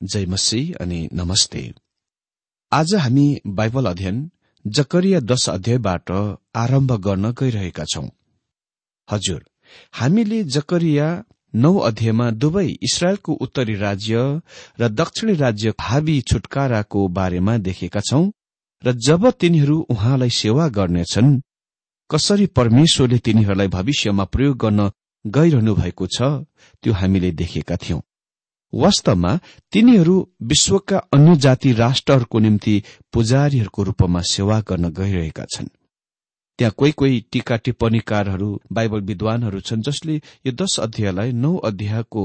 जय मसी अनि नमस्ते। आज हामी बाइबल अध्ययन जकरिया दश अध्यायबाट आरम्भ गर्न गइरहेका छौं। हजुर हामीले जकरिया नौ अध्यायमा दुवै इसरायलको उत्तरी राज्य र दक्षिणी राज्य हाबी छुटकाराको बारेमा देखेका छौं र जब तिनीहरू उहाँलाई सेवा गर्नेछन् कसरी परमेश्वरले तिनीहरूलाई भविष्यमा प्रयोग गर्न गइरहनु भएको छ त्यो हामीले देखेका थियौं। वास्तवमा तिनीहरू विश्वका अन्य जाति राष्ट्रहरूको निम्ति पुजारीहरूको रूपमा सेवा गर्न गइरहेका छन्। त्यहाँ कोही कोही टीका टिप्पणीकारहरू बाइबल विद्वानहरू छन् जसले यो दश अध्यायलाई नौ अध्यायको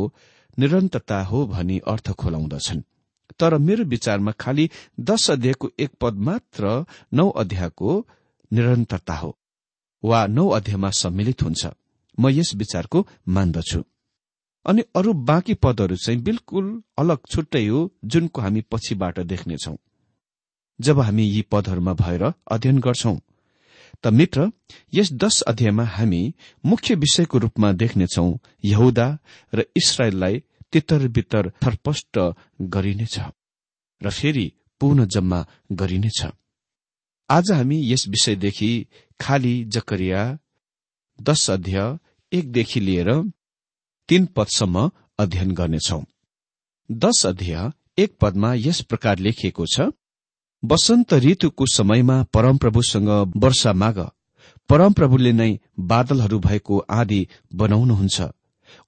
निरन्तरता हो भनी अर्थ खोलाउँदछन्। तर मेरो विचारमा खालि दश अध्यायको एक पद मात्र नौ अध्यायको निरन्तरता हो वा नौ अध्यायमा सम्मिलित हुन्छ। म यस विचारको मान्दछु। अनि अरू बाँकी पदहरू चाहिँ बिल्कुल अलग छुट्टै हो जुनको हामी पछिबाट देख्नेछौ। जब हामी यी पदहरूमा भएर अध्ययन गर्छौं त मित्र यस दश अध्यायमा हामी मुख्य विषयको रूपमा देख्नेछौ यहुदा र इसरायललाई तितर बितर थरपष्ट गरिनेछ र फेरि पुनः जम्मा गरिनेछ। आज हामी यस विषयदेखि खाली जकरिया दश अध्याय एकदेखि लिएर तीन पदसम्म अध्ययन गर्नेछौ। दश अध्याय एक पदमा यस प्रकार लेखिएको छ वसन्त ऋतुको समयमा परमप्रभुसँग वर्षा माग। परमप्रभुले नै बादलहरू भएको आदि बनाउनुहुन्छ।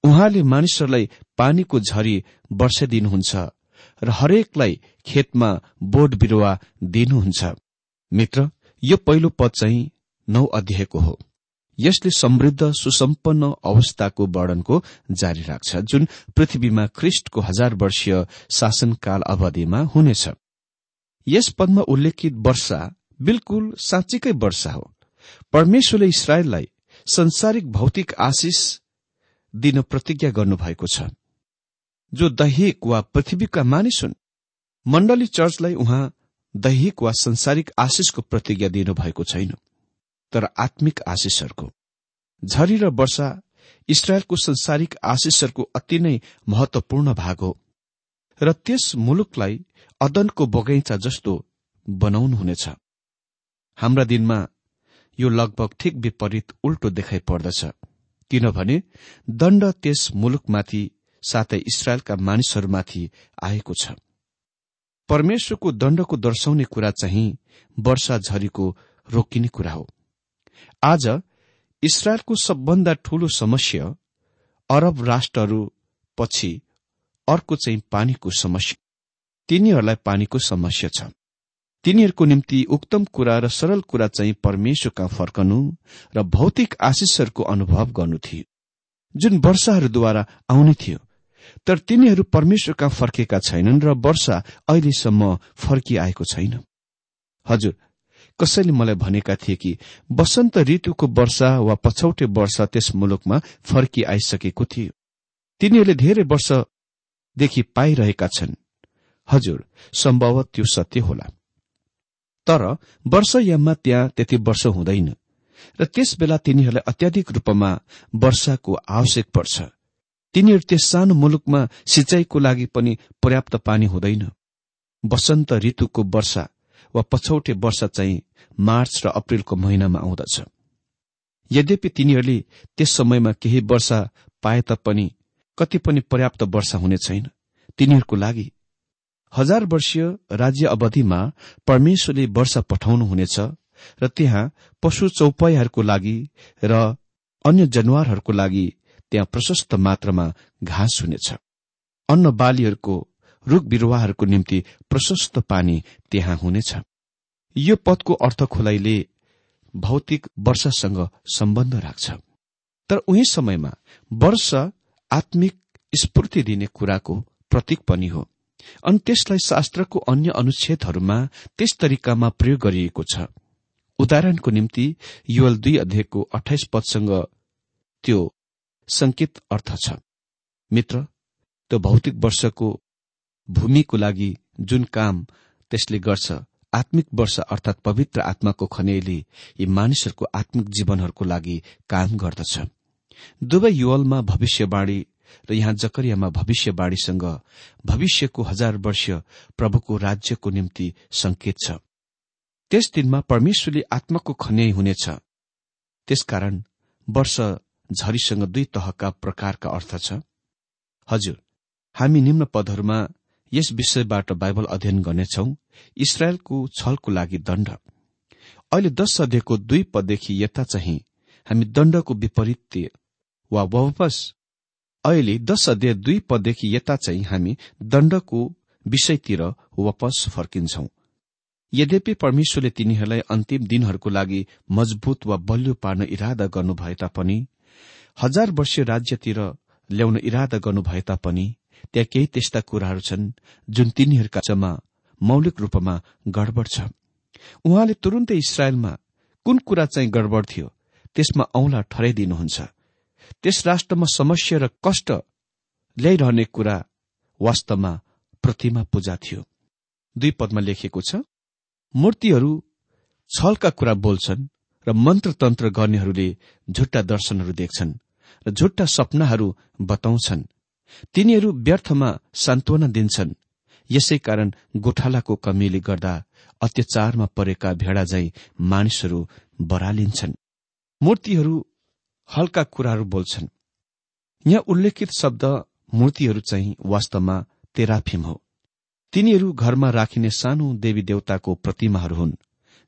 उहाँले मानिसहरूलाई पानीको झरी वर्षाइदिनुहुन्छ र हरेकलाई खेतमा बोट बिरुवा दिनुहुन्छ। मित्र यो पहिलो पद चाहिँ नौ अध्यायको हो। यसले समृद्ध सुसम्पन्न अवस्थाको वर्णनको जारी राख्छ जुन पृथ्वीमा ख्रिष्टको हजार वर्षीय शासनकाल अवधिमा हुनेछ। यस पदमा उल्लेखित वर्षा बिल्कुल साँच्चीकै वर्षा हो। परमेश्वरले इसरायललाई संसारिक भौतिक आशिष दिन प्रतिज्ञा गर्नुभएको छ। जो दैहिक वा पृथ्वीका मानिस हुन् मण्डली चर्चलाई उहाँ दैहिक वा संसारिक आशिषको प्रतिज्ञा दिनुभएको छैन। तर आत्मिक आशिषहरूको। झरी र वर्षा इसरायलको संसारिक आशिषहरूको अति नै महत्वपूर्ण भाग हो र त्यस मुलुकलाई अदनको बगैँचा जस्तो बनाउनुहुनेछ। हाम्रा दिनमा यो लगभग ठिक विपरीत उल्टो देखाइ पर्दछ किनभने दण्ड त्यस मुलुकमाथि साथै इसरायलका मानिसहरूमाथि आएको छ। परमेश्वरको दण्डको दर्शाउने कुरा चाहिँ वर्षा झरीको रोकिने कुरा हो। आज इसरायलको सबभन्दा ठूलो समस्या अरब राष्ट्रहरू पछि अर्को चाहिँ पानीको समस्या। तिनीहरूलाई पानीको समस्या छ। तिनीहरूको निम्ति उक्तम कुरा र सरल कुरा चाहिँ परमेश्वरका फर्कनु र भौतिक आशिषहरूको अनुभव गर्नु थियो। जुन वर्षाहरूद्वारा आउने थियो तर तिनीहरू परमेश्वरका फर्केका छैनन् र वर्षा अहिलेसम्म फर्किआएको छैन। हजुर कसैले मलाई भनेका थिए कि वसन्त ऋतुको वर्षा वा पछौटे वर्षा त्यस मुलुकमा फर्की आइसकेको थियो। तिनीहरूले धेरै वर्षदेखि पाइरहेका छन्। हजुर सम्भव त्यो सत्य होला। तर वर्षयाममा त्यहाँ त्यति वर्ष हुँदैन र त्यस बेला तिनीहरूलाई अत्याधिक रूपमा वर्षाको आवश्यक पर्छ। तिनीहरू त्यस सानो मुलुकमा सिंचाईको लागि पनि पर्याप्त पानी हुँदैन। वसन्त ऋतुको वर्षा वा पछौटे वर्षा चाहिँ मार्च र अप्रेलको महिनामा आउँदछ। यद्यपि तिनीहरूले त्यस समयमा केही वर्षा पाए तापनि कति पनि पर्याप्त वर्षा हुने छैन। तिनीहरूको लागि हजार वर्षीय राज्य अवधिमा परमेश्वरले वर्षा पठाउनुहुनेछ र त्यहाँ पशु चौपाईहरूको लागि र अन्य जनावरहरूको लागि त्यहाँ प्रशस्त मात्रामा घाँस हुनेछ। अन्न बालीहरूको रूख बिरुवाहरूको निम्ति प्रशस्त पानी त्यहाँ हुनेछ। यो पदको अर्थ खोलाइले भौतिक वर्षसँग सम्बन्ध राख्छ। तर उही समयमा वर्ष आत्मिक स्फूर्ति दिने कुराको प्रतीक पनि हो। अनि त्यसलाई शास्त्रको अन्य अनुच्छेदहरूमा त्यस तरिकामा प्रयोग गरिएको छ। उदाहरणको निम्ति युवल दुई अध्यायको अठाइस पदसँग त्यो संकेत अर्थ छ। मित्र त्यो भौतिक वर्षको भूमिको लागि जुन काम त्यसले गर्छ आत्मिक वर्ष अर्थात पवित्र आत्माको खनेले यी मानिसहरूको आत्मिक जीवनहरूको लागि काम गर्दछ। दुवै युवलमा भविष्यवाणी र यहाँ जकरियामा भविष्यवाणीसँग भविष्यको हजार वर्ष प्रभुको राज्यको निम्ति संकेत छ। त्यस दिनमा परमेश्वरले आत्माको खन्याई हुनेछ। त्यसकारण वर्ष झरीसँग दुई तहका प्रकारका अर्थ छ। हजुर हामी निम्न पदहरूमा यस विषयबाट बाइबल अध्ययन गर्नेछौ। इसरायलको छलको लागि दण्ड। अहिले दश अध्ययको दुई पददेखि यता चाहिँ हामी दण्डको विपरीत वा वापस अहिले दश अध्याय दुई पददेखि यता चाहिँ हामी दण्डको विषयतिर वापस फर्किन्छौं। यद्यपि परमेश्वरले तिनीहरूलाई अन्तिम दिनहरूको लागि मजबुत वा बलियो पार्न इरादा गर्नुभए तापनि हजार वर्ष राज्यतिर ल्याउन इरादा गर्नुभए तापनि त्यहाँ केही त्यस्ता कुराहरू छन् जुन तिनीहरूका चमा मौलिक रूपमा गडबड छ। उहाँले तुरुन्तै इसरायलमा कुन कुरा चाहिँ गडबड थियो त्यसमा औंला ठहराइदिनुहुन्छ। त्यस राष्ट्रमा समस्या र कष्ट ल्याइरहने कुरा वास्तवमा प्रतिमा पूजा थियो। दुई पदमा लेखिएको छ मूर्तिहरू छलका कुरा बोल्छन् र मन्त्र तन्त्र गर्नेहरूले झुट्टा दर्शनहरू देख्छन् र झुट्टा सपनाहरू बताउँछन्। तिनीहरू व्यर्थमा सान्त्वना दिन्छन्। यसै कारण गोठालाको कमीले गर्दा अत्याचारमा परेका भेडा झै मानिसहरू बरालिन्छन्। मूर्तिहरू हल्का कुराहरू बोल्छन्। यहाँ उल्लेखित शब्द मूर्तिहरू चाहिँ वास्तवमा तेराफिम हो। तिनीहरू घरमा राखिने सानो देवी देवताको प्रतिमाहरू हुन्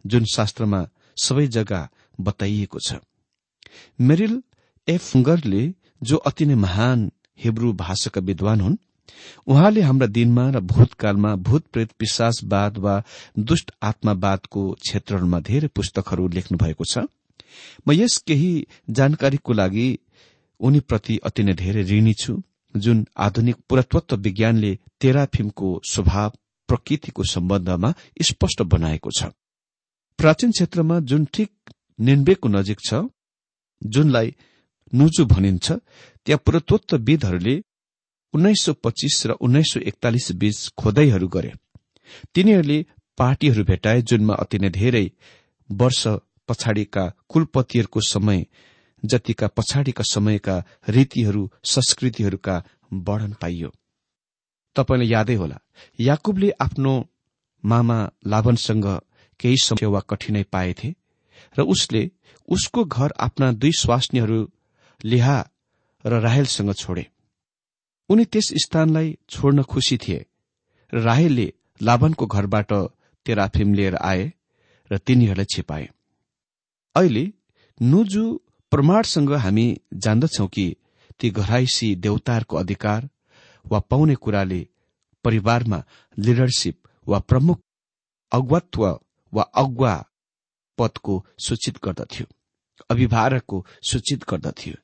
जुन शास्त्रमा सबै जग्गा बताइएको छ। मेरिल एफुङ्गरले जो अति नै महान हिब्रू भाषाका विद्वान हुन्। उहाँले हाम्रा दिनमा र भूतकालमा भूत प्रेत विश्वासवाद वा दुष्ट आत्मावादको क्षेत्रहरूमा धेरै पुस्तकहरू लेख्नु भएको छ। म यस केही जानकारीको लागि उनीप्रति अति नै धेरै ऋणी छु जुन आधुनिक पुरातत्व विज्ञानले तेराफिमको स्वभाव प्रकृतिको सम्बन्धमा स्पष्ट बनाएको छ। प्राचीन क्षेत्रमा जुन ठिक निन्बेको नजिक छ जुनलाई नुजु भनिन्छ त्यहाँ पुरातत्वविदहरूले उन्नाइस सौ पच्चीस र उन्नाइस सौ एकतालिस बीच खोदाईहरू गरे। तिनीहरूले पार्टीहरू भेटाए जुनमा अति नै धेरै वर्ष पछाडिका कुलपतिहरूको समय जतिका पछाडिका समयका रीतिहरू संस्कृतिहरूका वर्णन पाइयो। तपाईँलाई यादै होला याकुबले आफ्नो मामा लाभनसँग केही समय वा कठिनाई पाएथे र उसले उसको घर आफ्ना दुई स्वास्नीहरू लिहा र राहेलसँग छोडे। उनी त्यस स्थानलाई छोड्न खुसी थिए। र राहेलले लाभनको घरबाट तेराफिम लिएर आए र तिनीहरूलाई छिपाए। अहिले नुजु प्रमाणसँग हामी जान्दछौ कि ती घराइसी देवताहरूको अधिकार वा पाउने कुराले परिवारमा लिडरसिप वा प्रमुख अगुवात्व वा अगुवा पदको सूचित गर्दथ्यो अभिभावकको सूचित गर्दथ्यो।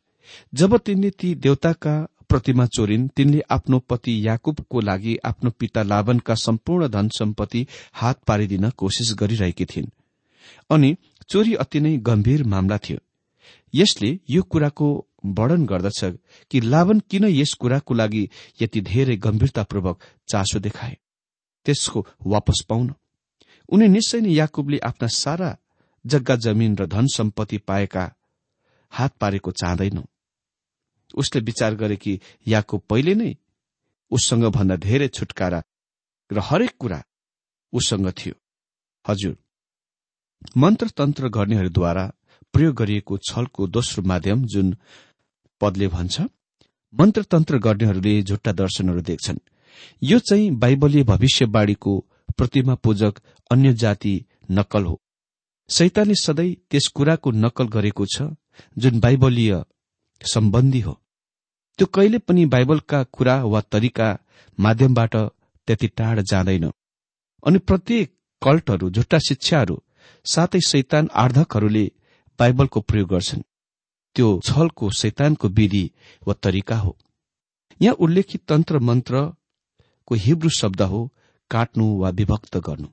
जब तिनले ती देवताका प्रतिमा चोरिन् तिनले आफ्नो पति याकुबको लागि आफ्नो पिता लाभनका सम्पूर्ण धन सम्पत्ति हात पारिदिन कोसिस गरिरहेकी थिइन्। अनि चोरी अति नै गम्भीर मामला थियो। यसले यो कुराको वर्णन गर्दछ कि लाभन किन यस कुराको लागि यति धेरै गम्भीरतापूर्वक चासो देखाए। त्यसको वापस पाउन। उनी निश्चय नै याकुबले आफ्ना सारा जग्गा जमिन र धन सम्पत्ति पाएका हात पारेको चाहँदैन उसले विचार गरे कि याकुब पहिले नै उससँग भन्दा धेरै छुटकारा र हरेक कुरा उसँग थियो। हजुर मन्त्र तन्त्र गर्नेहरूद्वारा प्रयोग गरिएको छलको दोस्रो माध्यम जुन पदले भन्छ मन्त्र तन्त्र गर्नेहरूले झुट्टा दर्शनहरू देख्छन्। यो चाहिँ बाइबलीय भविष्यवाणीको प्रतिमा पूजक अन्य जाति नक्कल हो। सैतानले सधैँ त्यस कुराको नक्कल गरेको छ जुन बाइबलीय सम्बन्धी हो। त्यो कहिले पनि बाइबलका कुरा वा तरिका माध्यमबाट त्यति टाढा जाँदैन। अनि प्रत्येक कल्टहरू झुट्टा शिक्षाहरू साथै शैतान आर्धकहरूले बाइबलको प्रयोग गर्छन्। त्यो छलको शैतानको विधि वा तरिका हो। यहाँ उल्लेखित तन्त्र मन्त्रको हिब्रू शब्द हो काट्नु वा विभक्त गर्नु।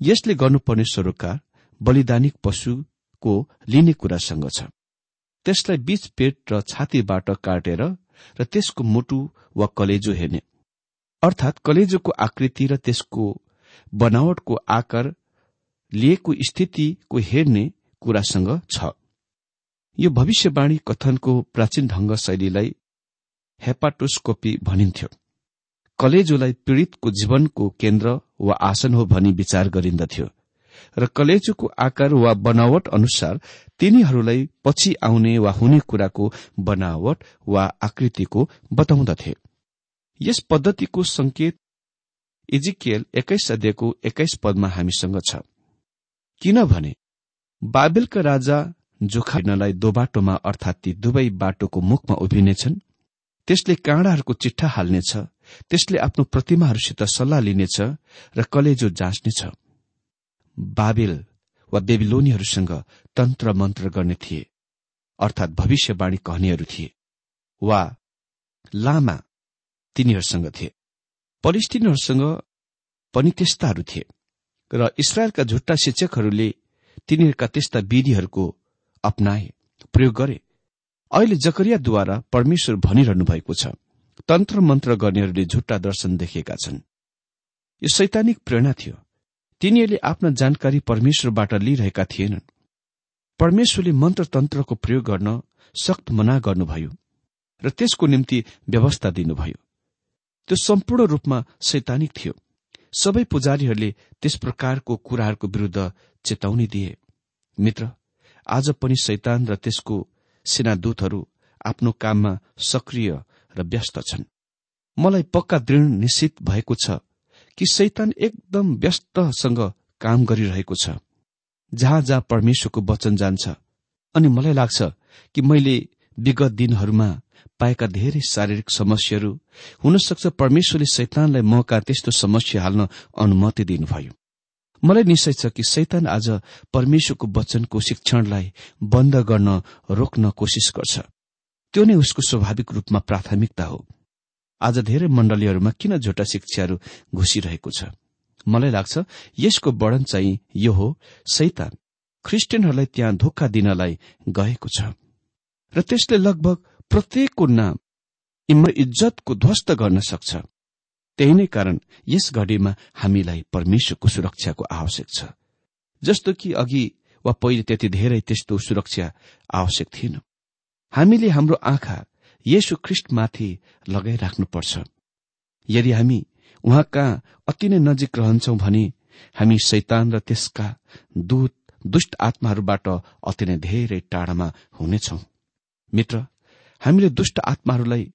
यसले गर्नुपर्ने सरोकार बलिदानिक पशुको लिने कुरासँग छ। त्यसलाई बीच पेट र छातीबाट काटेर र त्यसको मुटु वा कलेजो हेर्ने। अर्थात कलेजोको आकृति र त्यसको बनावटको आकार लिएको स्थितिको हेर्ने कुरासँग छ। यो भविष्यवाणी कथनको प्राचीन ढंग शैलीलाई हेपाटोस्कोपी भनिन्थ्यो। कलेजोलाई पीड़ितको जीवनको केन्द्र वा आसन हो भनी विचार गरिन्दथ्यो। र कलेजोको आकार वा बनावट अनुसार तिनीहरूलाई पछि आउने वा हुने कुराको बनावट वा आकृतिको बताउँदथे। यस पद्धतिको संकेत इजिकियल एक्काइस अध्ययको एक्काइस पदमा हामीसँग छ। किनभने बाबेलका राजा जोखाइनलाई दो बाटोमा अर्थात् ती दुवै बाटोको मुखमा उभिनेछन्। त्यसले काँडाहरूको चिट्ठा हाल्नेछ त्यसले आफ्नो प्रतिमाहरूसित सल्लाह लिनेछ र कलेजो जाँच्नेछ। बाबेल वा बेबिलोनीहरूसँग तन्त्र मन्त्र गर्ने थिए अर्थात् भविष्यवाणी कहनेहरू थिए वा लामा तिनीहरूसँग थिए। पलिस्टिनहरूसँग पनि त्यस्ताहरू थिए र इसरायलका झुट्टा शिक्षकहरूले तिनीहरूका त्यस्ता विधिहरूको अपनाए प्रयोग गरे। अहिले जकरियाद्वारा परमेश्वर भनिरहनु भएको छ तन्त्र मन्त्र गर्नेहरूले झुट्टा दर्शन देखेका छन्। यो शैतानिक प्रेरणा थियो। तिनीहरूले आफ्ना जानकारी परमेश्वरबाट लिइरहेका थिएनन्। परमेश्वरले मन्त्र तन्त्रको प्रयोग गर्न सक्त मना गर्नुभयो र त्यसको निम्ति व्यवस्था दिनुभयो। त्यो सम्पूर्ण रूपमा शैतानिक थियो। सबै पुजारीहरूले त्यस प्रकारको कुराहरूको विरूद्ध चेतावनी दिए। मित्र आज पनि शैतान र त्यसको सेनादूतहरू आफ्नो काममा सक्रिय र व्यस्त छन्। मलाई पक्का दृढ निश्चित भएको छ कि शैतान एकदम व्यस्तसँग काम गरिरहेको छ। जहाँ जहाँ परमेश्वरको वचन जान्छ। अनि मलाई लाग्छ कि मैले विगत दिनहरूमा पाएका धेरै शारीरिक समस्याहरू हुन सक्छ परमेश्वरले शैतानलाई मौका त्यस्तो समस्या हाल्न अनुमति दिनुभयो। मलाई निश्चय छ कि शैतान आज परमेश्वरको वचनको शिक्षणलाई बन्द गर्न रोक्न कोसिस गर्छ। त्यो नै उसको स्वाभाविक रूपमा प्राथमिकता हो। आज धेरै मण्डलीहरूमा किन झुटा शिक्षाहरू घुसिरहेको छ? मलाई लाग्छ यसको वर्णन चाहिँ यो हो सैतान ख्रिस्टियनहरूलाई त्यहाँ धोका दिनलाई गएको छ। र त्यसले लगभग प्रत्येकको नाम इज्जतको ध्वस्त गर्न सक्छ। त्यही नै कारण यस घडीमा हामीलाई परमेश्वरको सुरक्षाको आवश्यक छ। जस्तो कि अघि वा पहिले त्यति धेरै त्यस्तो सुरक्षा आवश्यक थिएन। हामीले हाम्रो आँखा येशु ख्रिष्टमाथि लगाइराख्नुपर्छ। यदि हामी उहाँका अति नै नजिक रहन्छौ भने हामी शैतान र त्यसका दूत दुष्ट आत्माहरूबाट अति नै धेरै टाढामा हुनेछौ। मित्र हामीले दुष्ट आत्माहरूलाई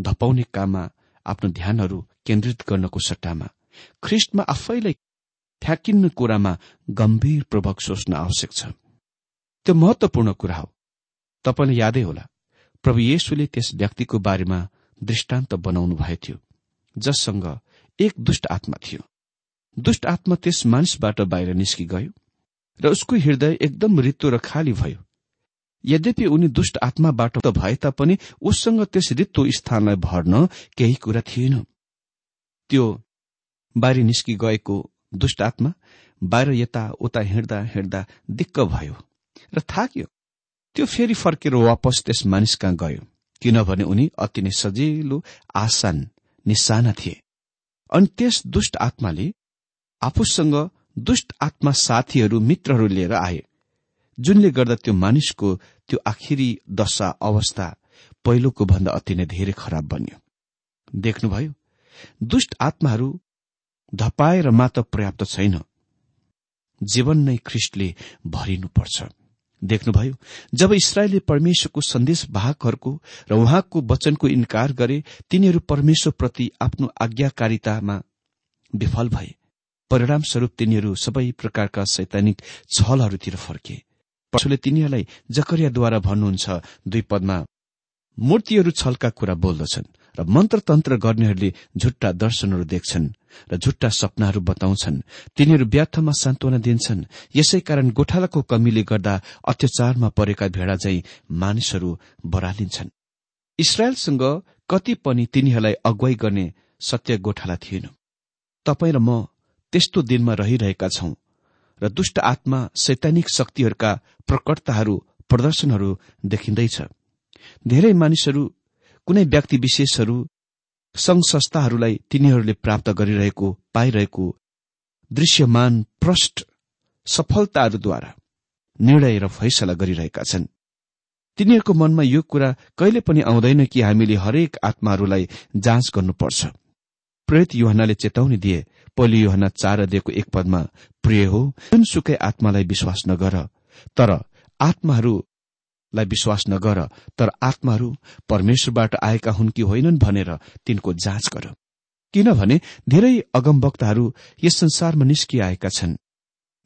धपाउने काममा आफ्नो ध्यानहरू केन्द्रित गर्नको सट्टामा ख्रिस्टमा आफैलाई ठ्याकिन्न कुरामा गम्भीरपूर्वक सोच्न आवश्यक छ। त्यो महत्वपूर्ण कुरा हो। तपाईँलाई यादै होला। प्रभु येशुले त्यस व्यक्तिको बारेमा दृष्टान्त बनाउनु भएको थियो जससँग एक दुष्ट आत्मा थियो। दुष्ट आत्मा त्यस मानिसबाट बाहिर निस्कि गयो र उसको हृदय एकदम रित्तो र खाली भयो। यद्यपि उनी दुष्ट आत्माबाट भए तापनि उससँग त्यस रित्तो स्थानलाई भर्न केही कुरा थिएन। त्यो बाहिर निस्कि गएको दुष्ट आत्मा बाहिर यता उता हिँड्दा हिँड्दा दिक्क भयो र थाक्यो। त्यो फेरि फर्केर वापस त्यस मानिस कहाँ गयो किनभने उनी अति नै सजिलो आसान निशाना थिए। अनि त्यस दुष्ट आत्माले आफूसँग दुष्ट आत्मा साथीहरू मित्रहरू लिएर आए जुनले गर्दा त्यो मानिसको त्यो आखिरी दशा अवस्था पहिलोको भन्दा अति नै धेरै खराब बन्यो। देख्नुभयो दुष्ट आत्माहरू धपाएर मात्र पर्याप्त छैन। जीवन नै ख्रिस्टले भरिनुपर्छ। देख्नुभयो जब इसरायलले परमेश्वरको सन्देश वाहकहरूको र उहाँको वचनको इन्कार गरे तिनीहरू परमेश्वरप्रति आफ्नो आज्ञाकारितामा विफल भए। परिणामस्वरूप तिनीहरू सबै प्रकारका सैद्धान्तिक छलहरूतिर फर्के। परशुले तिनीहरूलाई जकरियाद्वारा भन्नुहुन्छ दुई पदमा मूर्तिहरू छलका कुरा बोल्दछन् र मन्त्रतन्त्र गर्नेहरूले झुट्टा दर्शनहरू देख्छन् र झुट्टा सपनाहरू बताउँछन्। तिनीहरू व्यर्थमा सान्त्वना दिन्छन्। यसै कारण गोठालाको कमीले गर्दा अत्याचारमा परेका भेडा झै मानिसहरू बरालिन्छन्। इसरायलसँग कति पनि तिनीहरूलाई अगुवाई गर्ने सत्य गोठाला थिएन। तपाईँ र म त्यस्तो दिनमा रहिरहेका छौं र दुष्ट आत्मा सैद्धानिक शक्तिहरूका प्रकटताहरू प्रदर्शनहरू देखिँदैछ। धेरै मानिसहरू कुनै व्यक्ति विशेषहरू संघ संस्थाहरूलाई तिनीहरूले प्राप्त गरिरहेको पाइरहेको दृश्यमान प्रष्ट सफलताहरूद्वारा निर्णय र फैसला गरिरहेका छन्। तिनीहरूको मनमा यो कुरा कहिले पनि आउँदैन कि हामीले हरेक आत्माहरूलाई जाँच गर्नुपर्छ। प्रेत युहनाले चेतावनी दिए पहिलो युहना चार दिएको एक पदमा प्रिय हो जुनसुकै आत्मालाई विश्वास नगर तर आत्माहरूलाई विश्वास नगर तर आत्माहरू परमेश्वरबाट आएका हुन् कि होइनन् भनेर तिनको जाँच गर। किनभने धेरै अगमवक्ताहरू यस संसारमा निस्किआएका छन्।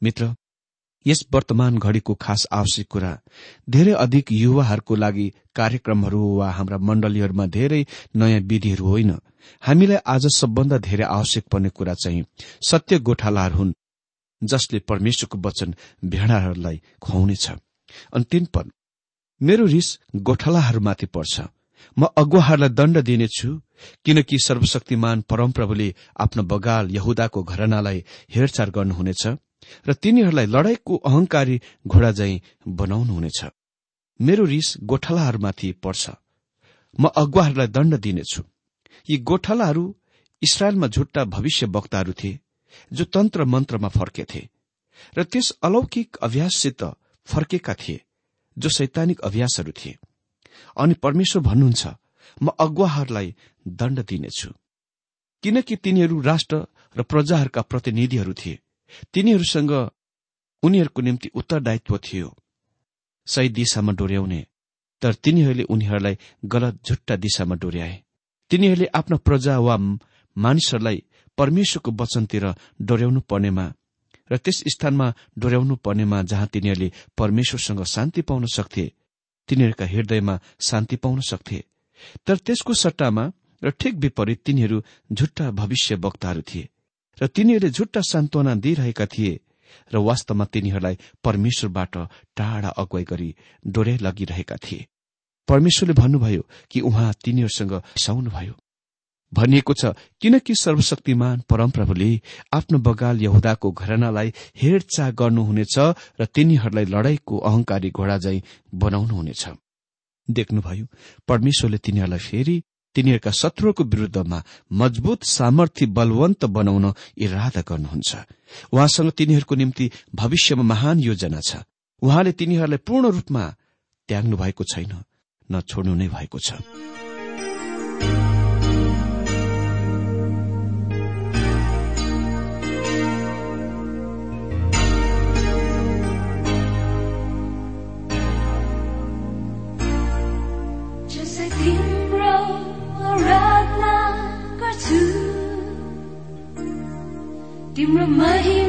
मित्र यस वर्तमान घड़ीको खास आवश्यक कुरा धेरै अधिक युवाहरूको लागि कार्यक्रमहरू वा हाम्रा मण्डलीहरूमा धेरै नयाँ विधिहरू होइन। हामीलाई आज सबभन्दा धेरै आवश्यक पर्ने कुरा चाहिँ सत्य गोठालाहरू हुन् जसले परमेश्वरको वचन भेडाहरूलाई खुवाउनेछ। अन्तिम पद मेरो रिस गोठालाहरूमाथि पर्छ। म अगुवाहरूलाई दण्ड दिनेछु किनकि सर्वशक्तिमान परमप्रभुले आफ्नो बगाल यहुदाको घरनालाई हेरचाह गर्नुहुनेछ र तिनीहरूलाई लडाईँको अहंकारी घोडा बनाउनुहुनेछ। मेरो रिस गोठालाहरूमाथि पर्छ। म अगुवाहरूलाई दण्ड दिनेछु। यी गोठालाहरू इसरायलमा झुट्टा भविष्य वक्ताहरू थिए जो तन्त्र मन्त्रमा फर्केथे र त्यस अलौकिक अभ्याससित फर्केका थिए। जो सैद्धानिक अभ्यासहरू थिए। अनि परमेश्वर भन्नुहुन्छ म अगुवाहरूलाई दण्ड दिनेछु। किनकि तिनीहरू राष्ट्र र प्रजाहरूका प्रतिनिधिहरू थिए। तिनीहरूसँग उनीहरूको निम्ति उत्तरदायित्व थियो। सही दिशामा डोर्याउने तर तिनीहरूले उनीहरूलाई गलत झुट्टा दिशामा डोर्याए। तिनीहरूले आफ्ना प्रजा वा मानिसहरूलाई परमेश्वरको वचनतिर डोर्याउनु पर्नेमा र त्यस स्थानमा डोर्याउनु पर्नेमा जहाँ तिनीहरूले परमेश्वरसँग शान्ति पाउन सक्थे तिनीहरूका हृदयमा शान्ति पाउन सक्थे। तर त्यसको सट्टामा र ठिक विपरीत तिनीहरू झुट्टा भविष्य वक्ताहरू थिए र तिनीहरूले झुट्टा सान्त्वना दिइरहेका थिए र वास्तवमा तिनीहरूलाई परमेश्वरबाट टाढा अगुवाई गरी डोर्याइ लगिरहेका थिए। परमेश्वरले भन्नुभयो कि उहाँ तिनीहरूसँग साउनुभयो भनिएको छ किनकि सर्वशक्तिमान परमप्रभुले आफ्नो बगाल यहुदाको घरनालाई हेरचाह गर्नुहुनेछ र तिनीहरूलाई लडाईँको अहंकारी घोडा झै बनाउनुहुनेछ। देख्नुभयो परमेश्वरले तिनीहरूलाई फेरि तिनीहरूका शत्रुको विरूद्धमा मजबुत सामर्थ्य बलवन्त बनाउन इरादा गर्नुहुन्छ। उहाँसँग तिनीहरूको निम्ति भविष्यमा महान योजना छ। उहाँले तिनीहरूलाई पूर्ण रूपमा त्याग्नु भएको छैन न छोड्नु नै भएको छ। तिम्रो महिमे